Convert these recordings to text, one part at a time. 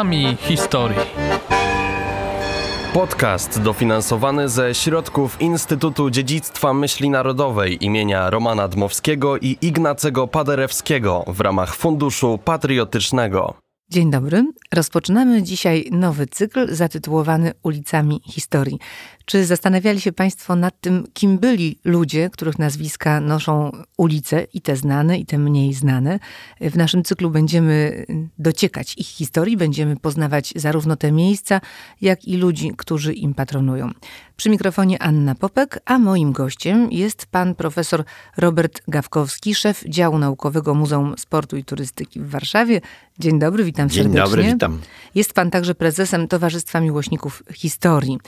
ulicami historii. Podcast dofinansowany ze środków Instytutu Dziedzictwa Myśli Narodowej imienia Romana Dmowskiego i Ignacego Paderewskiego w ramach Funduszu Patriotycznego. Dzień dobry. Rozpoczynamy dzisiaj nowy cykl zatytułowany Ulicami Historii. Czy zastanawiali się Państwo nad tym, kim byli ludzie, których nazwiska noszą ulice, i te znane, i te mniej znane? W naszym cyklu będziemy dociekać ich historii, będziemy poznawać zarówno te miejsca, jak i ludzi, którzy im patronują. Przy mikrofonie Anna Popek, a moim gościem jest pan profesor Robert Gawkowski, szef działu naukowego Muzeum Sportu i Turystyki w Warszawie. Dzień dobry, witam Dzień serdecznie. dobry, witam. Jest pan także prezesem Towarzystwa Miłośników Historii.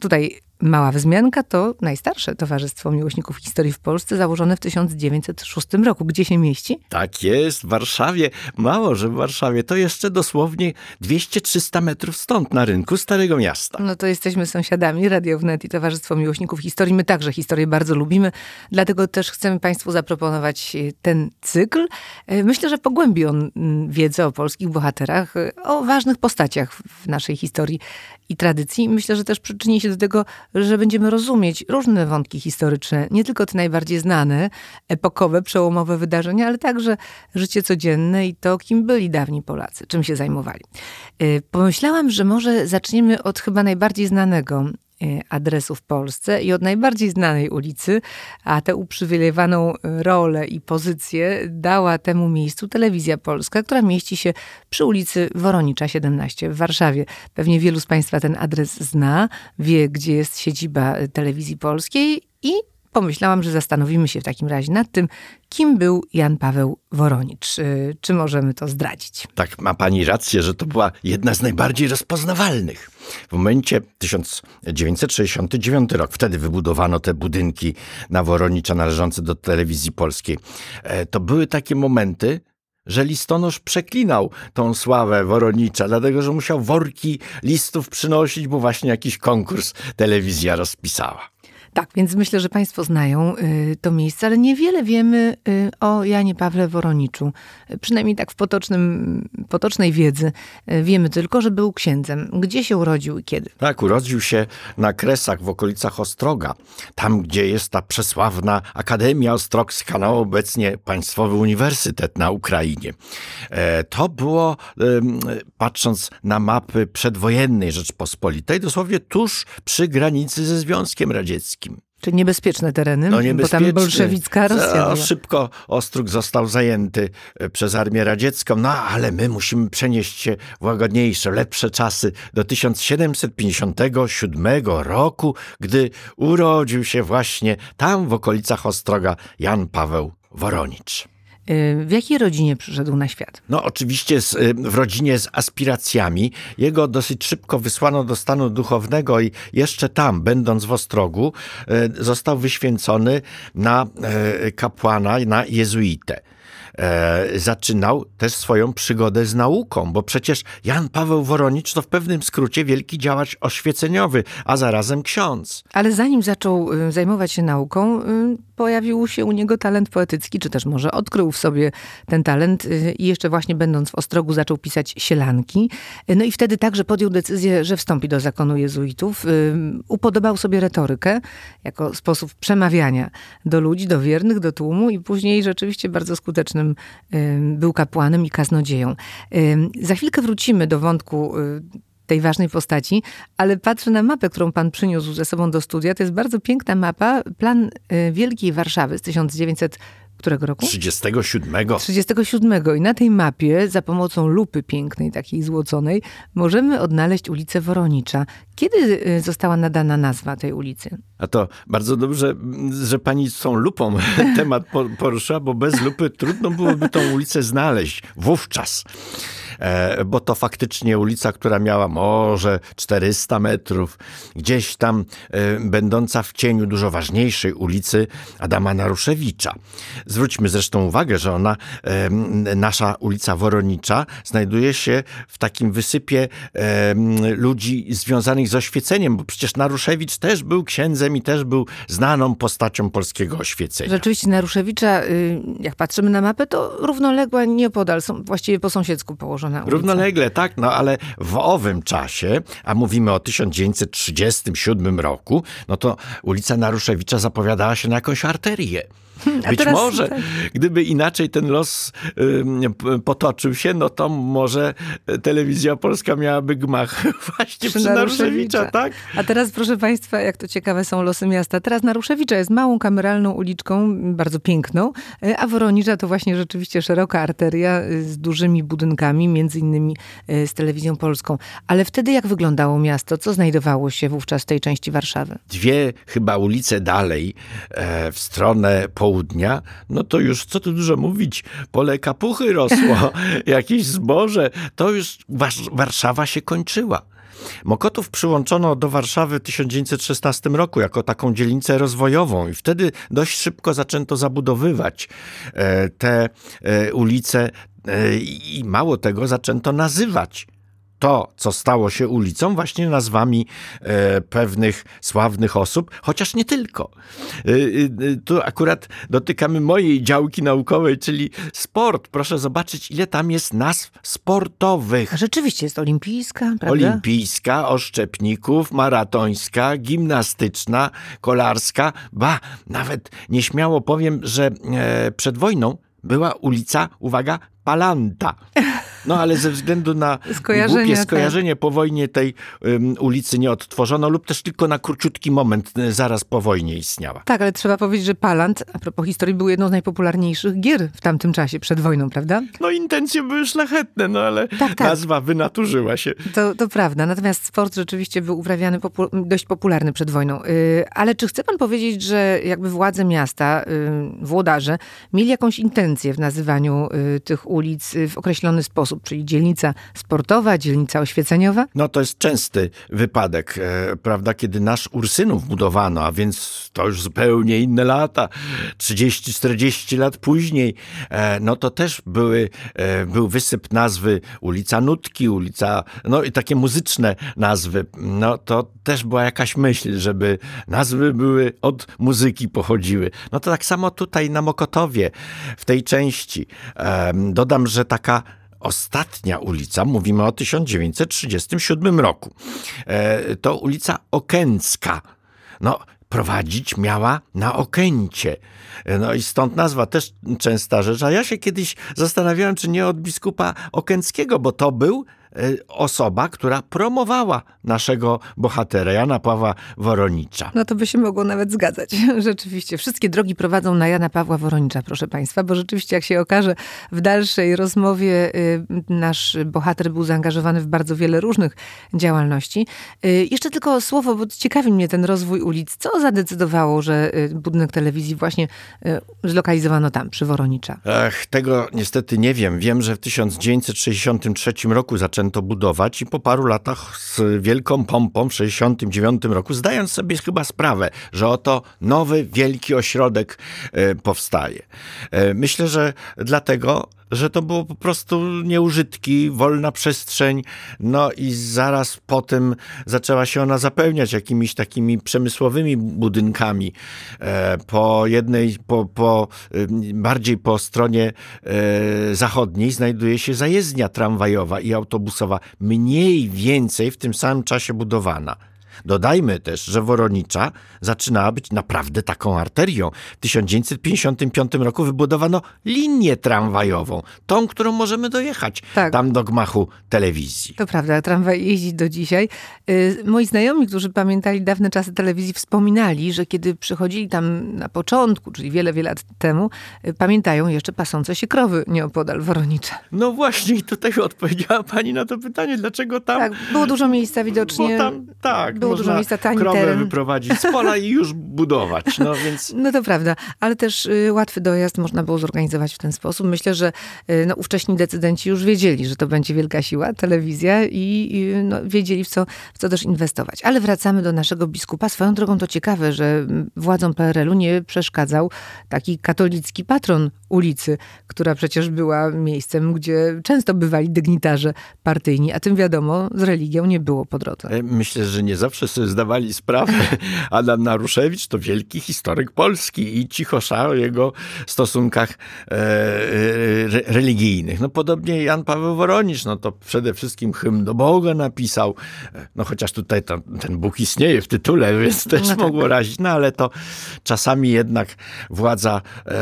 Tutaj mała wzmianka to najstarsze Towarzystwo Miłośników Historii w Polsce, założone w 1906 roku. Gdzie się mieści? Tak jest, w Warszawie. Mało, że w Warszawie. To jeszcze dosłownie 200-300 metrów stąd, na rynku Starego Miasta. No to jesteśmy sąsiadami, Radio Wnet i Towarzystwo Miłośników Historii. My także historię bardzo lubimy, dlatego też chcemy Państwu zaproponować e, ten cykl. E, Myślę, że pogłębi on mm, wiedzę o polskich bohaterach, e, o ważnych postaciach w naszej historii i tradycji. Myślę, że też przyczyni się do tego, że będziemy rozumieć różne wątki historyczne, nie tylko te najbardziej znane, epokowe, przełomowe wydarzenia, ale także życie codzienne i to, kim byli dawni Polacy, czym się zajmowali. Y, Pomyślałam, że może zaczniemy od chyba najbardziej znanego adresu w Polsce i od najbardziej znanej ulicy, a tę uprzywilejowaną rolę i pozycję dała temu miejscu telewizja polska, która mieści się przy ulicy Woronicza 17 w Warszawie. Pewnie wielu z Państwa ten adres zna, wie, gdzie jest siedziba telewizji polskiej i pomyślałam, że zastanowimy się w takim razie nad tym, kim był Jan Paweł Woronicz. Y, Czy możemy to zdradzić? Tak, ma pani rację, że to była jedna z najbardziej rozpoznawalnych. W momencie 1969 rok, wtedy wybudowano te budynki na Woronicza należące do telewizji polskiej. E, To były takie momenty, że listonosz przeklinał tą sławę Woronicza, dlatego że musiał worki listów przynosić, bo właśnie jakiś konkurs telewizja rozpisała. Tak, więc myślę, że Państwo znają y, to miejsce, ale niewiele wiemy y, o Janie Pawle Woroniczu. Przynajmniej tak w potocznym, potocznej wiedzy. Y, Wiemy tylko, że był księdzem. Gdzie się urodził i kiedy? Tak, urodził się na Kresach w okolicach Ostroga, tam gdzie jest ta przesławna Akademia Ostrogska, no obecnie Państwowy Uniwersytet na Ukrainie. E, To było, patrząc na mapy przedwojennej Rzeczpospolitej, dosłownie tuż przy granicy ze Związkiem Radzieckim. Czyli niebezpieczne tereny, No bo tam bolszewicka Rosja była. Szybko Ostróg został zajęty e, przez armię radziecką, no ale my musimy przenieść się w łagodniejsze, lepsze czasy do 1757 roku, gdy urodził się właśnie tam w okolicach Ostroga Jan Paweł Woronicz. Y, W jakiej rodzinie przyszedł na świat? No oczywiście z, y, w rodzinie z aspiracjami. Jego dosyć szybko wysłano do stanu duchownego i jeszcze tam, będąc w Ostrogu, y, został wyświęcony na kapłana, na jezuitę. E, zaczynał też swoją przygodę z nauką, bo przecież Jan Paweł Woronicz to w pewnym skrócie wielki działacz oświeceniowy, a zarazem ksiądz. Ale zanim zaczął y, zajmować się nauką, y, pojawił się u niego talent poetycki, czy też może odkrył w sobie ten talent y, i jeszcze właśnie będąc w Ostrogu zaczął pisać sielanki. No i wtedy także podjął decyzję, że wstąpi do zakonu jezuitów. Upodobał sobie retorykę jako sposób przemawiania do ludzi, do wiernych, do tłumu i później rzeczywiście bardzo skutecznym był kapłanem i kaznodzieją. Za chwilkę wrócimy do wątku y, tej ważnej postaci, ale patrzę na mapę, którą pan przyniósł ze sobą do studia. To jest bardzo piękna mapa, plan y, Wielkiej Warszawy z 1900 którego roku? 37. 37. I na tej mapie, za pomocą lupy pięknej, takiej złoconej, możemy odnaleźć ulicę Woronicza. Kiedy y, została nadana nazwa tej ulicy? A to bardzo dobrze, że pani z tą lupą temat po- porusza, bo bez lupy trudno byłoby tą ulicę znaleźć wówczas. E, Bo to faktycznie ulica, która miała może 400 metrów, gdzieś tam e, będąca w cieniu dużo ważniejszej ulicy Adama Naruszewicza. Zwróćmy zresztą uwagę, że ona, nasza ulica Woronicza, znajduje się w takim wysypie ludzi związanych z oświeceniem, bo przecież Naruszewicz też był księdzem i też był znaną postacią polskiego oświecenia. Rzeczywiście Naruszewicza, y, jak patrzymy na mapę, to równoległa nieopodal, są właściwie po sąsiedzku położone Równolegle, tak, no ale w owym czasie, a mówimy o 1937 roku, no to ulica Naruszewicza zapowiadała się na jakąś arterię. A Być teraz- może, tak. gdyby inaczej ten los potoczył się, no to może telewizja polska miałaby gmach właśnie przy, Naruszewicza, tak? A teraz, proszę Państwa, jak to ciekawe są losy miasta. Teraz Naruszewicza jest małą, kameralną uliczką, bardzo piękną, y, a Woronicza to właśnie rzeczywiście szeroka arteria y, z dużymi budynkami, między innymi z telewizją polską. Ale wtedy jak wyglądało miasto? Co znajdowało się wówczas w tej części Warszawy? dwie chyba ulice dalej e, w stronę południa, no to już co tu dużo mówić, pole kapuchy rosło, jakieś zboże, to już Wars- Warszawa się kończyła. Mokotów przyłączono do Warszawy w 1916 roku jako taką dzielnicę rozwojową i wtedy dość szybko zaczęto zabudowywać e, te e, ulice e, i mało tego zaczęto nazywać to, co stało się ulicą, właśnie nazwami e, pewnych sławnych osób, chociaż nie tylko. E, e, tu akurat dotykamy mojej działki naukowej, czyli sport. Proszę zobaczyć, ile tam jest nazw sportowych. A rzeczywiście jest olimpijska, prawda? Olimpijska, oszczepników, maratońska, gimnastyczna, kolarska. Ba, nawet nieśmiało powiem, że e, przed wojną była ulica, uwaga, Palanta. No ale ze względu na Skojarzenia, głupie tak. skojarzenie po wojnie tej ym, ulicy nie odtworzono lub też tylko na króciutki moment y, zaraz po wojnie istniała. Tak, ale trzeba powiedzieć, że Palant, a propos historii, był jedną z najpopularniejszych gier w tamtym czasie, przed wojną, prawda? No intencje były szlachetne, no ale Tak, tak. nazwa wynaturzyła się. To, to prawda. Natomiast sport rzeczywiście był uprawiany popu- dość popularny przed wojną. Yy, ale czy chce pan powiedzieć, że jakby władze miasta, yy, włodarze, mieli jakąś intencję w nazywaniu yy, tych ulic w określony sposób, czyli dzielnica sportowa, dzielnica oświeceniowa? No to jest częsty wypadek, e, prawda, kiedy nasz Ursynów budowano, a więc to już zupełnie inne lata, 30-40 lat później, e, no to też były, e, był wysyp nazwy ulica Nutki, ulica, no i takie muzyczne nazwy, no to też była jakaś myśl, żeby nazwy były od muzyki pochodziły. No to tak samo tutaj na Mokotowie, w tej części. Em, Dodam, że taka Ostatnia ulica, mówimy o 1937 roku, e, to ulica Okęcka. No, prowadzić miała na Okęcie. E, No i stąd nazwa też częsta rzecz. A ja się kiedyś zastanawiałem, czy nie od biskupa Okęckiego, bo to był osoba, która promowała naszego bohatera, Jana Pawła Woronicza. No to by się mogło nawet zgadzać. Rzeczywiście. Wszystkie drogi prowadzą na Jana Pawła Woronicza, proszę państwa, bo rzeczywiście, jak się okaże, w dalszej rozmowie y, nasz bohater był zaangażowany w bardzo wiele różnych działalności. Y, Jeszcze tylko słowo, bo ciekawi mnie ten rozwój ulic. Co zadecydowało, że y, budynek telewizji właśnie y, zlokalizowano tam, przy Woronicza? Ech, tego niestety nie wiem. Wiem, że w 1963 roku zaczęto budować i po paru latach z wielką pompą w 1969 roku, zdając sobie chyba sprawę, że oto nowy, wielki ośrodek e, powstaje. E, myślę, że dlatego, że to było po prostu nieużytki, wolna przestrzeń, no i zaraz potem zaczęła się ona zapełniać jakimiś takimi przemysłowymi budynkami. E, Po jednej, po, po, ym, bardziej po stronie e, zachodniej znajduje się zajezdnia tramwajowa i autobusowa, mniej więcej w tym samym czasie budowana. Dodajmy też, że Woronicza zaczynała być naprawdę taką arterią. W 1955 roku wybudowano linię tramwajową, tą, którą możemy dojechać Tak. tam do gmachu telewizji. To prawda, tramwaj jeździ do dzisiaj. Y, Moi znajomi, którzy pamiętali dawne czasy telewizji, wspominali, że kiedy przychodzili tam na początku, czyli wiele, wiele lat temu, y, pamiętają jeszcze pasące się krowy nieopodal Woronicza. No właśnie, i tutaj odpowiedziała pani na to pytanie, dlaczego tam... Tak, było dużo miejsca widocznie. Bo tam, tak, było można dużo miejsca, tani krowę teren. wyprowadzić z pola i już budować, no więc... No to prawda, ale też y, łatwy dojazd można było zorganizować w ten sposób. Myślę, że y, no, ówcześni decydenci już wiedzieli, że to będzie wielka siła, telewizja i, i no, wiedzieli w co, w co też inwestować. Ale wracamy do naszego biskupa. Swoją drogą to ciekawe, że mm, władzom PRL-u nie przeszkadzał taki katolicki patron ulicy, która przecież była miejscem, gdzie często bywali dygnitarze partyjni, a tym wiadomo, z religią nie było po drodze. E, Myślę, że nie zawsze sobie zdawali sprawę. Adam Naruszewicz to wielki historyk Polski i cichosza o jego stosunkach e, e, religijnych. No podobnie Jan Paweł Woronicz, no to przede wszystkim hymn do Boga napisał. No chociaż tutaj to, ten Bóg istnieje w tytule, więc też no tak. mogło razić. No ale to czasami jednak władza e,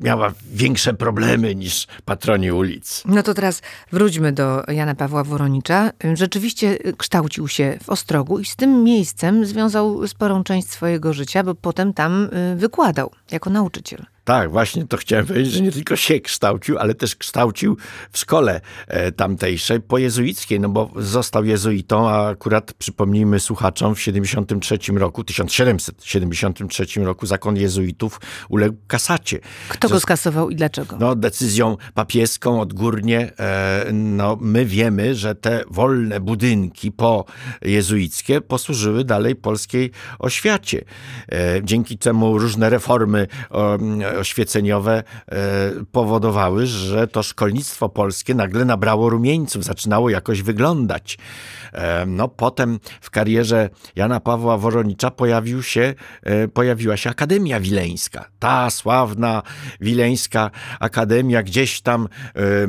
miała większe problemy niż patroni ulic. No to teraz wróćmy do Jana Pawła Woronicza. Rzeczywiście kształcił się w Ostrogu i tym miejscem związał sporą część swojego życia, bo potem tam y, wykładał jako nauczyciel. Tak, właśnie to chciałem powiedzieć, że nie tylko się kształcił, ale też kształcił w szkole e, tamtejszej, pojezuickiej, no bo został jezuitą, a akurat przypomnijmy słuchaczom, w 73 roku, 1773 roku zakon jezuitów uległ kasacie. Kto go skasował i dlaczego? No, decyzją papieską odgórnie, e, no, my wiemy, że te wolne budynki po jezuickie posłużyły dalej polskiej oświacie. E, dzięki temu różne reformy oświeceniowe e, powodowały, że to szkolnictwo polskie nagle nabrało rumieńców, zaczynało jakoś wyglądać. E, no potem w karierze Jana Pawła Woronicza pojawił się, e, pojawiła się Akademia Wileńska. Ta sławna Wileńska Akademia, gdzieś tam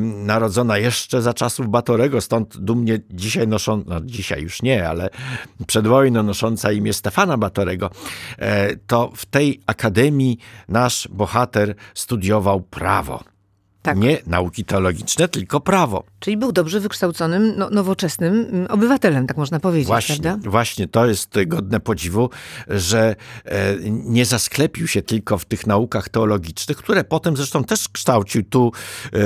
narodzona jeszcze za czasów Batorego, stąd dumnie dzisiaj noszą, no dzisiaj już nie, ale przed wojną nosząca imię Stefana Batorego, to w tej akademii nasz bohater studiował prawo. Tak. Nie nauki teologiczne, tylko prawo. Czyli był dobrze wykształconym, no, nowoczesnym mm, obywatelem, tak można powiedzieć, właśnie, prawda? Właśnie, to jest godne podziwu, że e, nie zasklepił się tylko w tych naukach teologicznych, które potem zresztą też kształcił tu e,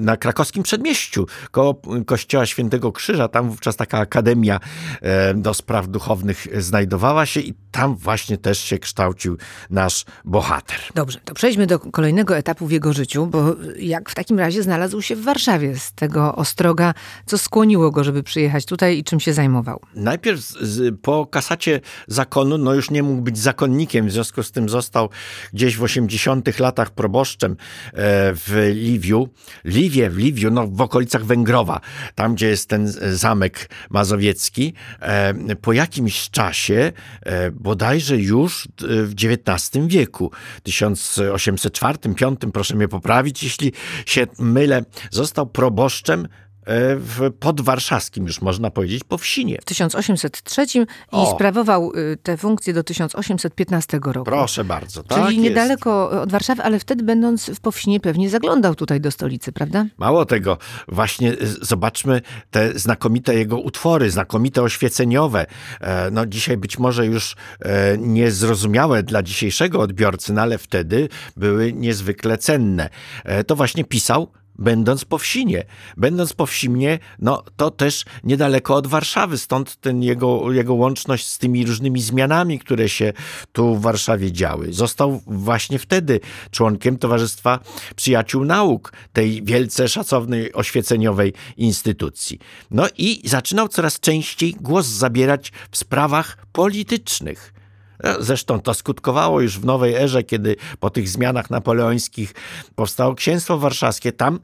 na krakowskim przedmieściu, koło kościoła Świętego Krzyża. Tam wówczas taka akademia e, do spraw duchownych znajdowała się i tam właśnie też się kształcił nasz bohater. Dobrze, to przejdźmy do kolejnego etapu w jego życiu, bo jak w takim razie znalazł się w Warszawie z tego Ostroga, co skłoniło go, żeby przyjechać tutaj i czym się zajmował? Najpierw z, po kasacie zakonu, no już nie mógł być zakonnikiem, w związku z tym został gdzieś w 80 latach proboszczem e, w Liwiu. Liwie, w Liwiu, no w okolicach Węgrowa, tam gdzie jest ten zamek mazowiecki. E, po jakimś czasie, e, bodajże już w XIX wieku, 1804-5, proszę mnie poprawić, jeśli się mylę, został proboszczem w podwarszawskim, już można powiedzieć, po wsinie. W 1803 i o. sprawował y, tę funkcję do 1815 roku. Proszę bardzo, tak Czyli niedaleko jest. od Warszawy, ale wtedy będąc w Powsinie pewnie zaglądał tutaj do stolicy, prawda? Mało tego, właśnie y, zobaczmy te znakomite jego utwory, znakomite oświeceniowe. E, no dzisiaj być może już e, niezrozumiałe dla dzisiejszego odbiorcy, no ale wtedy były niezwykle cenne. To właśnie pisał będąc po wsinie. Będąc po wsimnie, no to też niedaleko od Warszawy, stąd ten jego, jego łączność z tymi różnymi zmianami, które się tu w Warszawie działy. Został właśnie wtedy członkiem Towarzystwa Przyjaciół Nauk, tej wielce szacownej oświeceniowej instytucji. No i zaczynał coraz częściej głos zabierać w sprawach politycznych. Zresztą to skutkowało już w nowej erze, kiedy po tych zmianach napoleońskich powstało księstwo warszawskie. Tam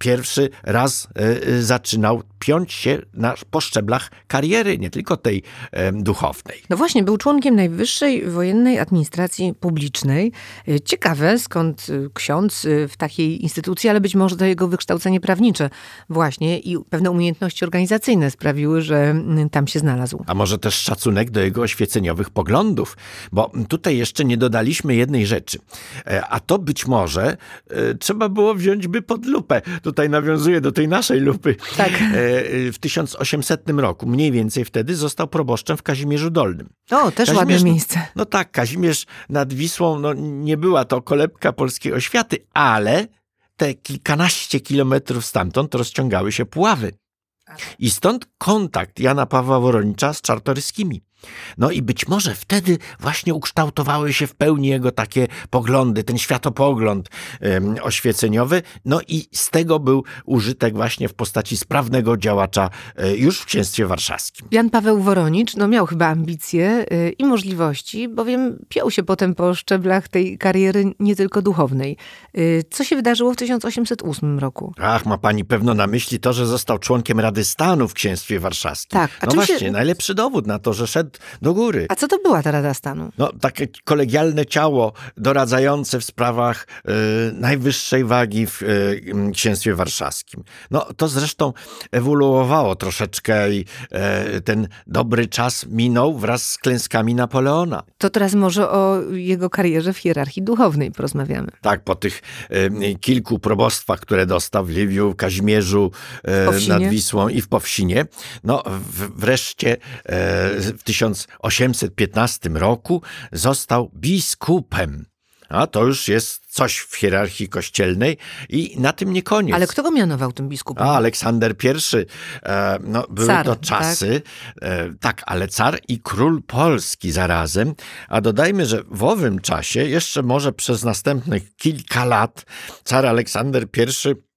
pierwszy raz e, e, zaczynał piąć się na, po szczeblach kariery, nie tylko tej e, duchownej. No właśnie, był członkiem Najwyższej Wojennej Administracji Publicznej. Ciekawe, skąd ksiądz w takiej instytucji, ale być może to jego wykształcenie prawnicze właśnie i pewne umiejętności organizacyjne sprawiły, że tam się znalazł. A może też szacunek do jego oświeceniowych poglądów, bo tutaj jeszcze nie dodaliśmy jednej rzeczy. A to być może trzeba było wziąć by pod lupę tutaj nawiązuje do tej naszej lupy. Tak. E, w 1800 roku, mniej więcej wtedy, został proboszczem w Kazimierzu Dolnym. O, też Kazimierz, ładne miejsce. No tak, Kazimierz nad Wisłą, no nie była to kolebka polskiej oświaty, ale te kilkanaście kilometrów stamtąd rozciągały się Puławy. I stąd kontakt Jana Pawła Woronicza z czartoryskimi. No i być może wtedy właśnie ukształtowały się w pełni jego takie poglądy, ten światopogląd um, oświeceniowy. No i z tego był użytek właśnie w postaci sprawnego działacza e, już w księstwie warszawskim. Jan Paweł Woronicz no, miał chyba ambicje y, i możliwości, bowiem piął się potem po szczeblach tej kariery nie tylko duchownej. Y, co się wydarzyło w 1808 roku? Ach, ma pani pewno na myśli to, że został członkiem Rady Stanu w księstwie warszawskim. Tak. A no właśnie, się... najlepszy dowód na to, że szedł do góry. A co to była ta Rada Stanu? No, takie kolegialne ciało doradzające w sprawach y, najwyższej wagi w y, księstwie warszawskim. No, to zresztą ewoluowało troszeczkę i y, ten dobry czas minął wraz z klęskami Napoleona. To teraz może o jego karierze w hierarchii duchownej porozmawiamy. Tak, po tych kilku probostwach, które dostał w Liwiu, Kazimierzu, nad Wisłą i w Powsinie, no wreszcie w 1815 roku został biskupem. A to już jest coś w hierarchii kościelnej i na tym nie koniec. Ale kto go mianował tym biskupem? A, Aleksander I. E, no, były car, to czasy, tak? E, tak, ale car i król Polski zarazem. A dodajmy, że w owym czasie, jeszcze może przez następnych kilka lat, car Aleksander I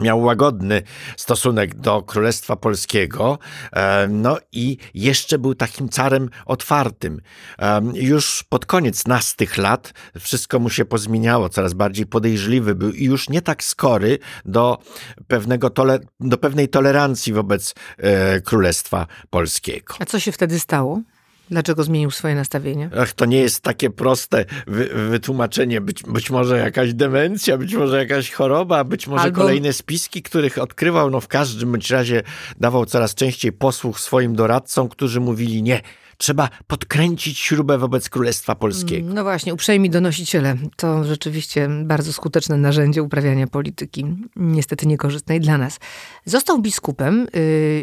miał łagodny stosunek do Królestwa Polskiego, e, no i jeszcze był takim carem otwartym. E, już pod koniec nastych lat wszystko mu się pozmieniało, coraz bardziej podejrzliwy był i już nie tak skory do, pewnego tole, do pewnej tolerancji wobec e, Królestwa Polskiego. A co się wtedy stało? Dlaczego zmienił swoje nastawienie? Ach, to nie jest takie proste wy, wytłumaczenie. Być, być może jakaś demencja, być może jakaś choroba, być może Albo... kolejne spiski, których odkrywał. No w każdym bądź razie dawał coraz częściej posłuch swoim doradcom, którzy mówili nie, trzeba podkręcić śrubę wobec Królestwa Polskiego. No właśnie, uprzejmi donosiciele. To rzeczywiście bardzo skuteczne narzędzie uprawiania polityki, niestety niekorzystnej dla nas. Został biskupem,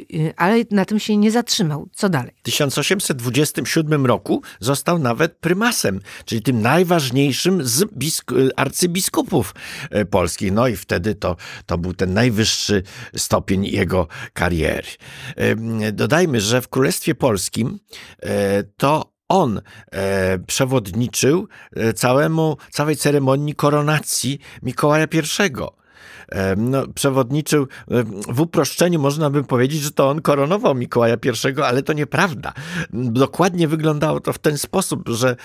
yy, ale na tym się nie zatrzymał. Co dalej? W 1827 roku został nawet prymasem, czyli tym najważniejszym z arcybiskupów e, polskich. No i wtedy to, to był ten najwyższy stopień jego kariery. Dodajmy, że w Królestwie Polskim to on e, przewodniczył e, całemu, całej ceremonii koronacji Mikołaja I no, przewodniczył w uproszczeniu, można by powiedzieć, że to on koronował Mikołaja I, ale to nieprawda. Dokładnie wyglądało to w ten sposób, że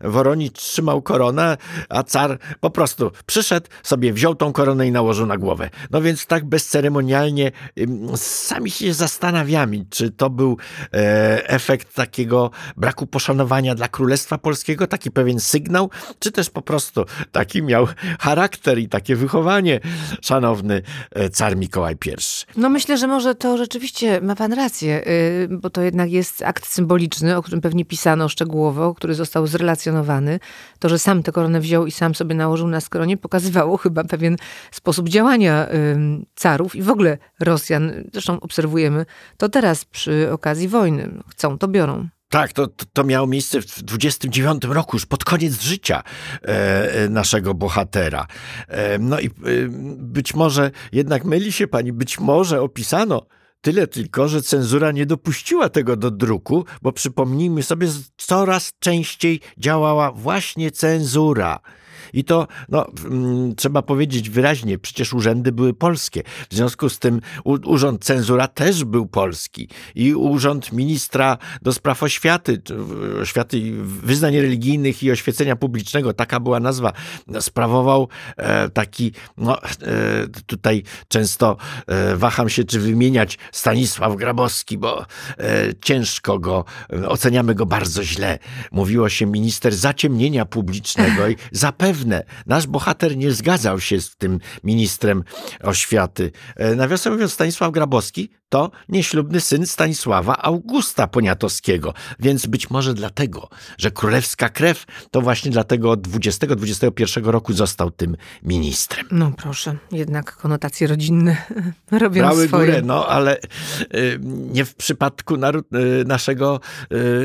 Woronicz trzymał koronę, a car po prostu przyszedł, sobie wziął tą koronę i nałożył na głowę. No więc tak bezceremonialnie sami się zastanawiamy, czy to był e, efekt takiego braku poszanowania dla Królestwa Polskiego, taki pewien sygnał, czy też po prostu taki miał charakter i takie wychowanie, szanowny e, car Mikołaj I. No myślę, że może to rzeczywiście ma pan rację, y, bo to jednak jest akt symboliczny, o którym pewnie pisano szczegółowo, który został zrelacjonowany. To, że sam tę koronę wziął i sam sobie nałożył na skronie, pokazywało chyba pewien sposób działania carów i w ogóle Rosjan. Zresztą obserwujemy to teraz przy okazji wojny. Chcą, to biorą. Tak, to, to miało miejsce w 29 roku, już pod koniec życia e, e, naszego bohatera. E, no i e, być może jednak myli się pani, być może opisano Tyle tylko, że cenzura nie dopuściła tego do druku, bo przypomnijmy sobie, coraz częściej działała właśnie cenzura. I to no, mm, trzeba powiedzieć wyraźnie, przecież urzędy były polskie. W związku z tym urząd cenzura też był polski i urząd ministra do spraw oświaty, oświaty wyznań religijnych i oświecenia publicznego, taka była nazwa, sprawował e, taki, no e, tutaj często e, waham się, czy wymieniać Stanisław Grabowski, bo ciężko go, oceniamy go bardzo źle. Mówiło się minister zaciemnienia publicznego i zapewne nasz bohater nie zgadzał się z tym ministrem oświaty. E, nawiasem mówiąc, Stanisław Grabowski to nieślubny syn Stanisława Augusta Poniatowskiego, więc być może dlatego, że królewska krew, to właśnie dlatego od 20-21 roku został tym ministrem. No proszę, jednak konotacje rodzinne robią Brały swoje. górę, no ale y, nie w przypadku y, naszego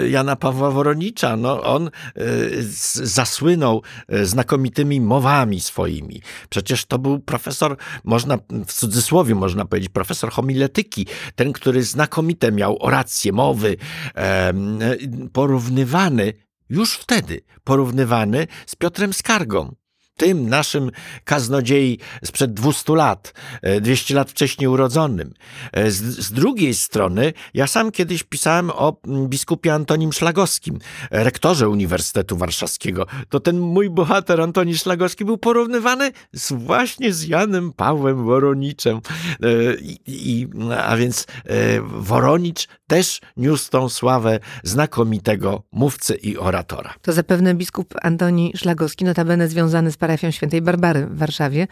Jana Pawła Woronicza. No, on zasłynął znakomicie znakomitymi mowami swoimi. Przecież to był profesor, można w cudzysłowie można powiedzieć, profesor homiletyki, ten, który znakomite miał oracje, mowy, e, porównywany już wtedy porównywany z Piotrem Skargą tym naszym kaznodziei sprzed 200 lat, 200 e, lat wcześniej urodzonym. E, z, z, drugiej strony, ja sam kiedyś pisałem o mm, biskupie Antonim Szlagowskim, rektorze Uniwersytetu Warszawskiego. To ten mój bohater Antoni Szlagowski był porównywany z, właśnie z Janem Pawłem Woroniczem. E, I, i, a więc Woronicz też niósł tą sławę znakomitego mówcy i oratora. To zapewne biskup Antoni Szlagowski, notabene związany z parafią świętej Barbary w Warszawie,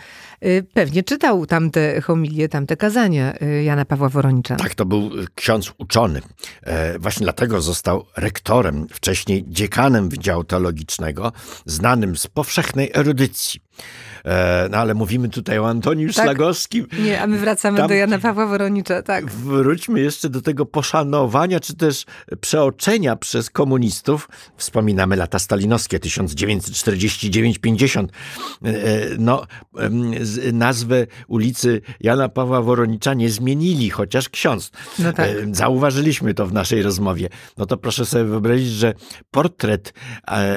y, pewnie czytał tamte homilie, tamte kazania y, Jana Pawła Woronicza. Tak, to był ksiądz uczony. E, właśnie dlatego został rektorem, wcześniej dziekanem Wydziału Teologicznego, znanym z powszechnej erudycji. E, no ale mówimy tutaj o Antoniu tak. Szlagowskim. Nie, a my wracamy Tam do Jana Pawła Woronicza, tak. Wróćmy jeszcze do tego poszanowania, czy też przeoczenia przez komunistów. Wspominamy lata stalinowskie, 1949-50. E, no, nazwę ulicy Jana Pawła Woronicza nie zmienili, chociaż ksiądz. No tak. E, zauważyliśmy to w naszej rozmowie. No to proszę sobie wyobrazić, że portret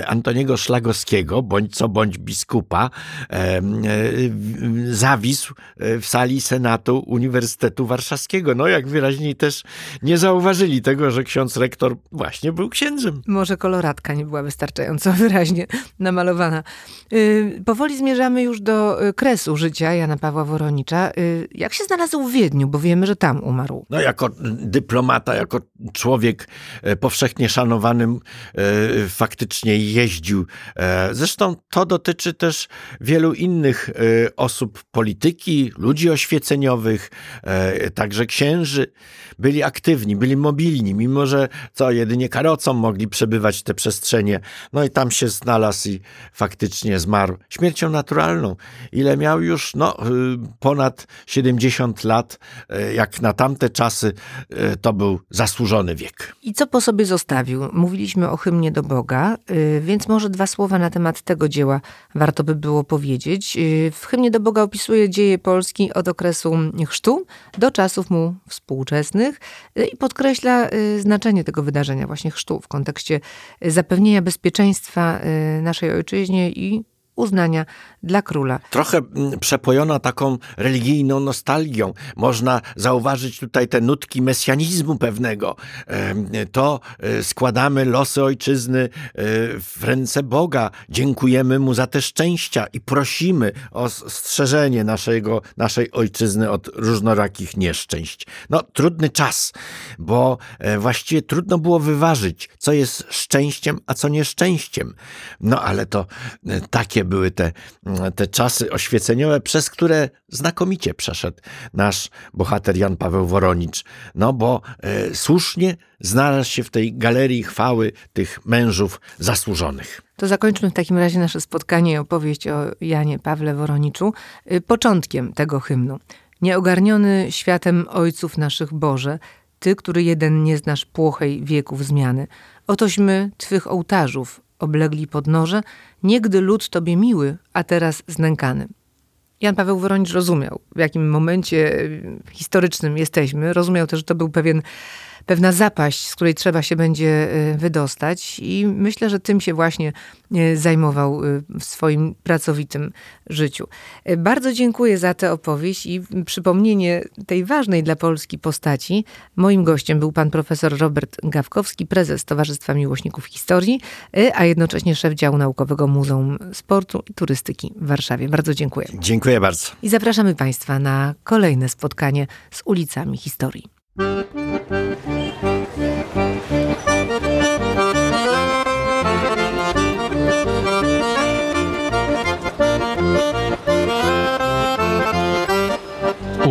Antoniego Szlagowskiego, bądź co bądź biskupa, E, zawisł e, w sali Senatu Uniwersytetu Warszawskiego. No, jak wyraźniej też nie zauważyli tego, że ksiądz rektor właśnie był księdzem. Może koloratka nie była wystarczająco wyraźnie namalowana. Y, powoli zmierzamy już do y, kresu życia Jana Pawła Woronicza. Y, jak się znalazł w Wiedniu, bo wiemy, że tam umarł? No, jako dyplomata, jako człowiek e, powszechnie szanowanym, faktycznie jeździł. Zresztą to dotyczy też wielu innych e, osób polityki, ludzi oświeceniowych, e, także księży. Byli aktywni, byli mobilni, mimo że co, jedynie karocą mogli przebywać te przestrzenie. No i tam się znalazł i faktycznie zmarł śmiercią naturalną. Ile miał już? No, y, ponad 70 lat. E, jak na tamte czasy, to był zasłużony wiek. I co po sobie zostawił? Mówiliśmy o hymnie do Boga, więc może dwa słowa na temat tego dzieła warto by było powiedzieć. Y, w hymnie do Boga opisuje dzieje Polski od okresu chrztu do czasów mu współczesnych y, i podkreśla y, znaczenie tego wydarzenia, właśnie chrztu, w kontekście zapewnienia bezpieczeństwa naszej ojczyźnie i uznania dla króla. Trochę mm, przepojona taką religijną nostalgią. Można zauważyć tutaj te nutki mesjanizmu pewnego. To e, składamy losy ojczyzny e, w ręce Boga. Dziękujemy Mu za te szczęścia i prosimy o strzeżenie naszego, naszej ojczyzny od różnorakich nieszczęść. No, trudny czas, bo e, właściwie trudno było wyważyć, co jest szczęściem, a co nieszczęściem. No, ale to takie były te, te czasy oświeceniowe, przez które znakomicie przeszedł nasz bohater Jan Paweł Woronicz. No bo e, słusznie znalazł się w tej galerii chwały tych mężów zasłużonych. To zakończmy w takim razie nasze spotkanie i opowieść o Janie Pawle Woroniczu y, początkiem tego hymnu. Nieogarniony światem ojców naszych Boże, Ty, który jeden nie znasz płochej wieków zmiany. Otośmy Twych ołtarzów, oblegli podnoże, niegdy lud tobie miły, a teraz znękany. Jan Paweł Woronicz rozumiał, w jakim momencie historycznym jesteśmy. Rozumiał też, że to był pewien pewna zapaść, z której trzeba się będzie y, wydostać i myślę, że tym się właśnie y, zajmował y, w swoim pracowitym życiu. Bardzo dziękuję za tę opowieść i przypomnienie tej ważnej dla Polski postaci. Moim gościem był pan profesor Robert Gawkowski, prezes Towarzystwa Miłośników Historii, a jednocześnie szef działu naukowego Muzeum Sportu i Turystyki w Warszawie. Bardzo dziękuję. Dziękuję bardzo. I zapraszamy państwa na kolejne spotkanie z ulicami historii.